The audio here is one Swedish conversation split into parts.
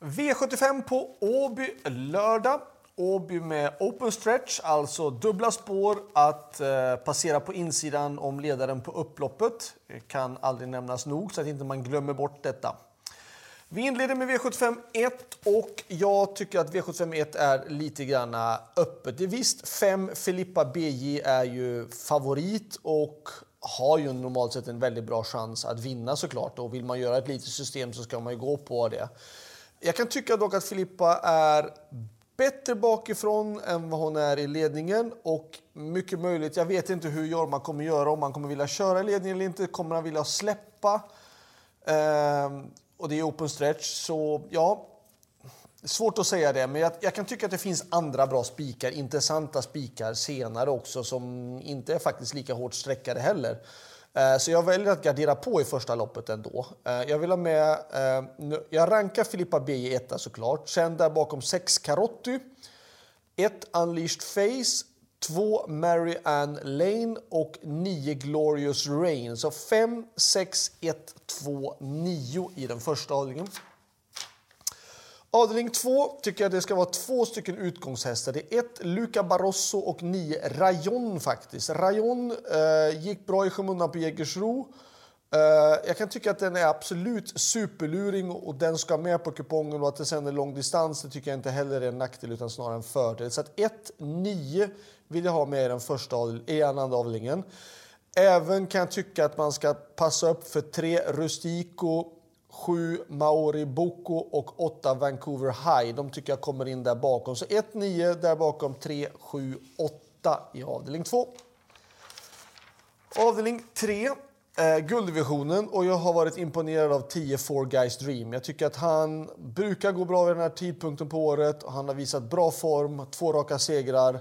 V75 på Åby lördag. Åby med open stretch, alltså dubbla spår att eh, passera på insidan om ledaren på upploppet. Det kan aldrig nämnas nog så att inte man glömmer bort detta. Vi inleder med V75 1 och jag tycker att V75 1 är lite grann öppet. Det är visst, 5 Filippa BJ är ju favorit och har ju normalt sett en väldigt bra chans att vinna såklart. Och vill man göra ett litet system så ska man ju gå på det. Jag kan tycka dock att Filippa är bättre bakifrån än vad hon är i ledningen och mycket möjligt, jag vet inte hur Jorma kommer göra, om han kommer vilja köra i ledningen eller inte, kommer han vilja släppa? Ehm, och det är open stretch, så ja, svårt att säga det, men jag, jag, kan tycka att det finns andra bra spikar, intressanta spikar senare också som inte är faktiskt lika hårt sträckade heller. Eh, så jag väljer att gardera på i första loppet ändå. Eh, jag vill ha med... Eh, jag rankar Filippa B i etta såklart. Sen där bakom 6 Karotti 1 Unleashed Face, 2 Mary Ann Lane och 9 Glorious Rain. Så 5, 6, 1, 2, 9 i den första avdelningen. Avdelning 2 tycker jag det ska vara två stycken utgångshästar. Det är ett Luca Barroso och nio Rayon faktiskt. Rayon eh, gick bra i skymundan på Jägersro. Eh, jag kan tycka att den är absolut superluring och den ska med på kupongen och att det sen är lång distans det tycker jag inte heller är en nackdel utan snarare en fördel. Så att 1-9 vill jag ha med i den första i andra avdelningen. Även kan jag tycka att man ska passa upp för tre Rustico 7 Maori Boko och 8 Vancouver High. De tycker jag kommer in där bakom. Så 1, 9 där bakom, 3, 7, 8 i avdelning 2. Avdelning 3, eh, gulddivisionen och jag har varit imponerad av 10 Four Guys Dream. Jag tycker att han brukar gå bra vid den här tidpunkten på året han har visat bra form, två raka segrar.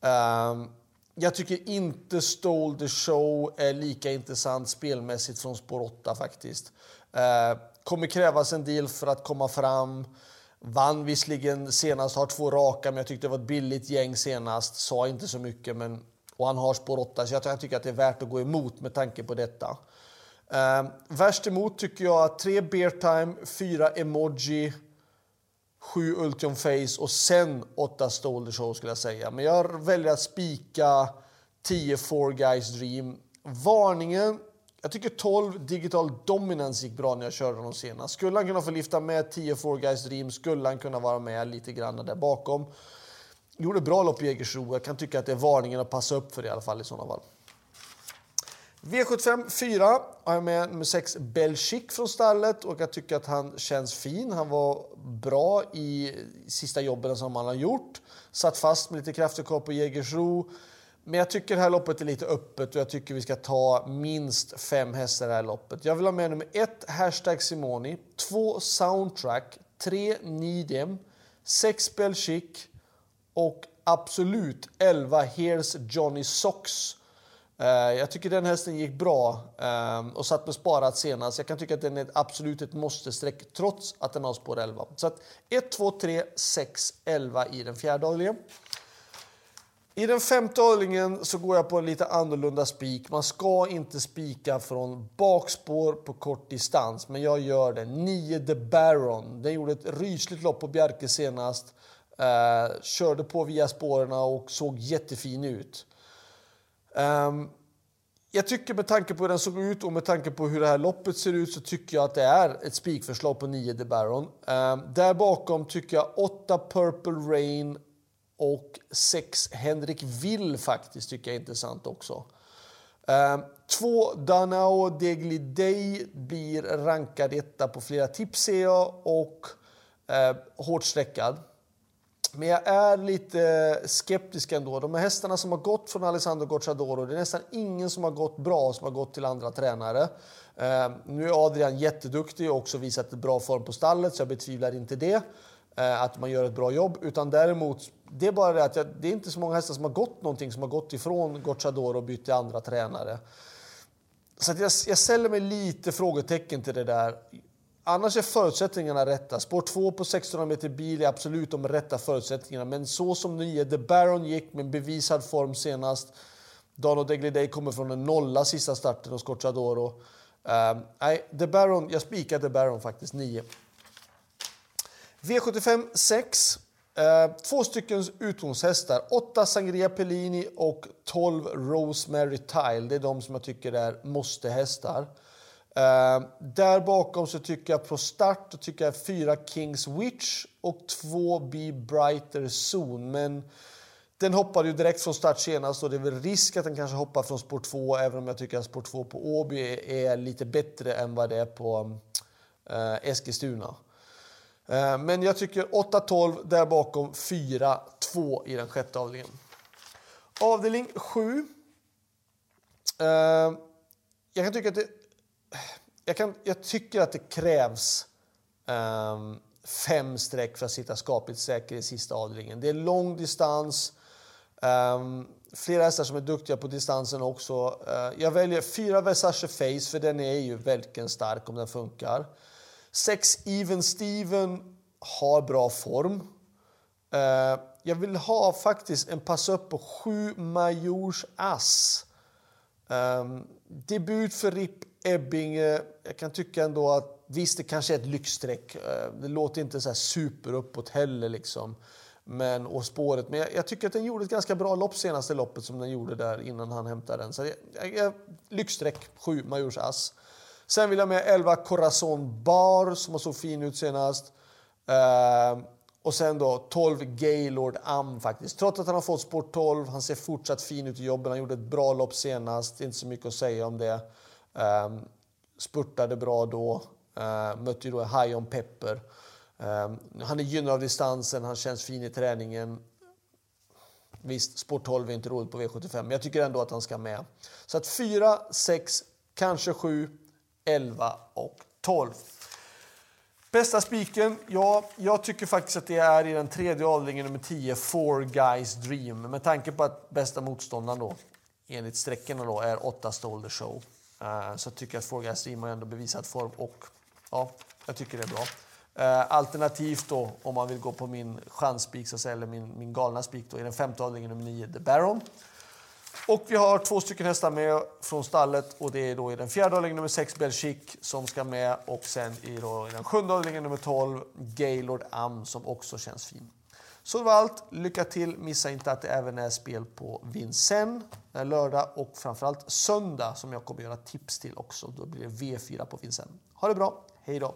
Um, jag tycker inte Stole the Show är lika intressant spelmässigt från spår 8 faktiskt. Eh, kommer krävas en del för att komma fram. Vann visserligen senast, har två raka, men jag tyckte det var ett billigt gäng senast. Sa inte så mycket, men och han har spår 8, så jag tycker att det är värt att gå emot med tanke på detta. Eh, värst emot tycker jag att 3 beartime, 4 Emoji, 7 Ultium Face och sen 8 Stolder Show skulle jag säga. Men jag väljer att spika 10 Four Guys Dream. Varningen jag tycker 12 Digital Dominance gick bra när jag körde honom senast. Skulle han kunna få lyfta med 10 Four Guys Dream, skulle han kunna vara med lite grann där bakom. Gjorde bra lopp i Jägersro. Jag kan tycka att det är varningen att passa upp för det i alla fall i sådana fall. V75 4 har jag med nummer 6 Belchik från stallet och jag tycker att han känns fin. Han var bra i sista jobben som han har gjort. Satt fast med lite krafter kvar på Jägersro. Men jag tycker det här loppet är lite öppet och jag tycker vi ska ta minst fem hästar i det här loppet. Jag vill ha med nummer 1, hashtag Simoni, 2 Soundtrack, 3 Nidem, 6 Belchik. och absolut 11 Here's Johnny Socks. Eh, jag tycker den hästen gick bra eh, och satt med sparat senast. Jag kan tycka att den är absolut ett måste-streck trots att den har spår 11. Så att 1, 2, 3, 6, 11 i den fjärde avdelningen. I den femte avdelningen så går jag på en lite annorlunda spik. Man ska inte spika från bakspår på kort distans, men jag gör det. 9 The Baron. Den gjorde ett rysligt lopp på Bjerke senast. Eh, körde på via spåren och såg jättefin ut. Um, jag tycker med tanke på hur den såg ut och med tanke på hur det här loppet ser ut så tycker jag att det är ett spikförslag på 9 The Baron. Um, där bakom tycker jag 8 Purple Rain och 6 Henrik Will faktiskt tycker jag är intressant också. Um, två Danao Degli Day blir rankad etta på flera tips ser jag och eh, hårt streckad. Men jag är lite skeptisk ändå. De här hästarna som har gått från Alessandro Gocciadoro, det är nästan ingen som har gått bra som har gått till andra tränare. Eh, nu är Adrian jätteduktig och också visat bra form på stallet så jag betvivlar inte det. Eh, att man gör ett bra jobb. Utan däremot, det är bara det att jag, det är inte så många hästar som har gått någonting som har gått ifrån Gocciadoro och bytt till andra tränare. Så jag, jag ställer mig lite frågetecken till det där. Annars är förutsättningarna rätta. Spår 2 på 1600 meter bil är absolut de rätta förutsättningarna. Men så som nya The Baron gick med bevisad form senast. Dano Degliday kommer från en nolla sista starten hos Gocciadoro. Uh, nej, The Baron, jag spikar The Baron faktiskt, 9. V75 6. Uh, två stycken utgångshästar. 8 Sangria Pellini och 12 Rosemary Tile. Det är de som jag tycker är måste-hästar. Eh, där bakom så tycker jag på start tycker jag 4 Kings Witch och 2 Be Brighter Zone. Men den hoppade ju direkt från start senast och det är väl risk att den kanske hoppar från spår 2 även om jag tycker att spår 2 på Åby är lite bättre än vad det är på eh, Eskilstuna. Eh, men jag tycker 8-12 där bakom 4-2 i den sjätte avdelningen. Avdelning 7. Eh, jag kan tycka att det, jag, kan, jag tycker att det krävs um, fem streck för att sitta skapligt säker i sista avdelningen. Det är lång distans. Um, flera hästar som är duktiga på distansen också. Uh, jag väljer fyra Versace Face för den är ju verkligen stark om den funkar. Sex Even Steven har bra form. Uh, jag vill ha faktiskt en pass upp på sju Majors Ass. Um, debut för Rip Ebbinge. Jag kan tycka ändå att visst, det kanske är ett lyxstreck. Eh, det låter inte så här super uppåt heller liksom. Men, och spåret. Men jag, jag, tycker att den gjorde ett ganska bra lopp senaste loppet som den gjorde där innan han hämtade den. Så jag, jag, lyxstreck, 7 Majors Ass. Sen vill jag med 11 Corazon Bar som har såg fin ut senast. Uh, och sen då 12 Gaylord Am faktiskt. Trots att han har fått sport 12, han ser fortsatt fin ut i jobben. Han gjorde ett bra lopp senast, inte så mycket att säga om det. Um, spurtade bra då, uh, mötte ju då High on Pepper. Um, han är gynnad av distansen, han känns fin i träningen. Visst, sport 12 är inte roligt på V75, men jag tycker ändå att han ska med. Så att 4, 6, kanske 7, 11 och 12. Bästa spiken? Ja, jag tycker faktiskt att det är i den tredje avdelningen nummer 10, Four Guys Dream. Med tanke på att bästa motståndaren då, enligt sträckorna då, är 8 Stolder Show. Så så tycker jag att Forgas Guys Dream har ändå bevisat form och ja, jag tycker det är bra. Eh, alternativt då, om man vill gå på min chansspik, eller min, min galna spik då, i den femte avdelningen nummer 9, The Baron. Och vi har två stycken hästar med från stallet och det är då i den fjärde avdelningen nummer 6 Belchic som ska med och sen i, då, i den sjunde avdelningen nummer 12 Gaylord Am som också känns fin. Så det var allt. Lycka till! Missa inte att det även är spel på Vincennes eh, lördag och framförallt söndag som jag kommer göra tips till också. Då blir det V4 på Vincennes. Ha det bra! Hej då!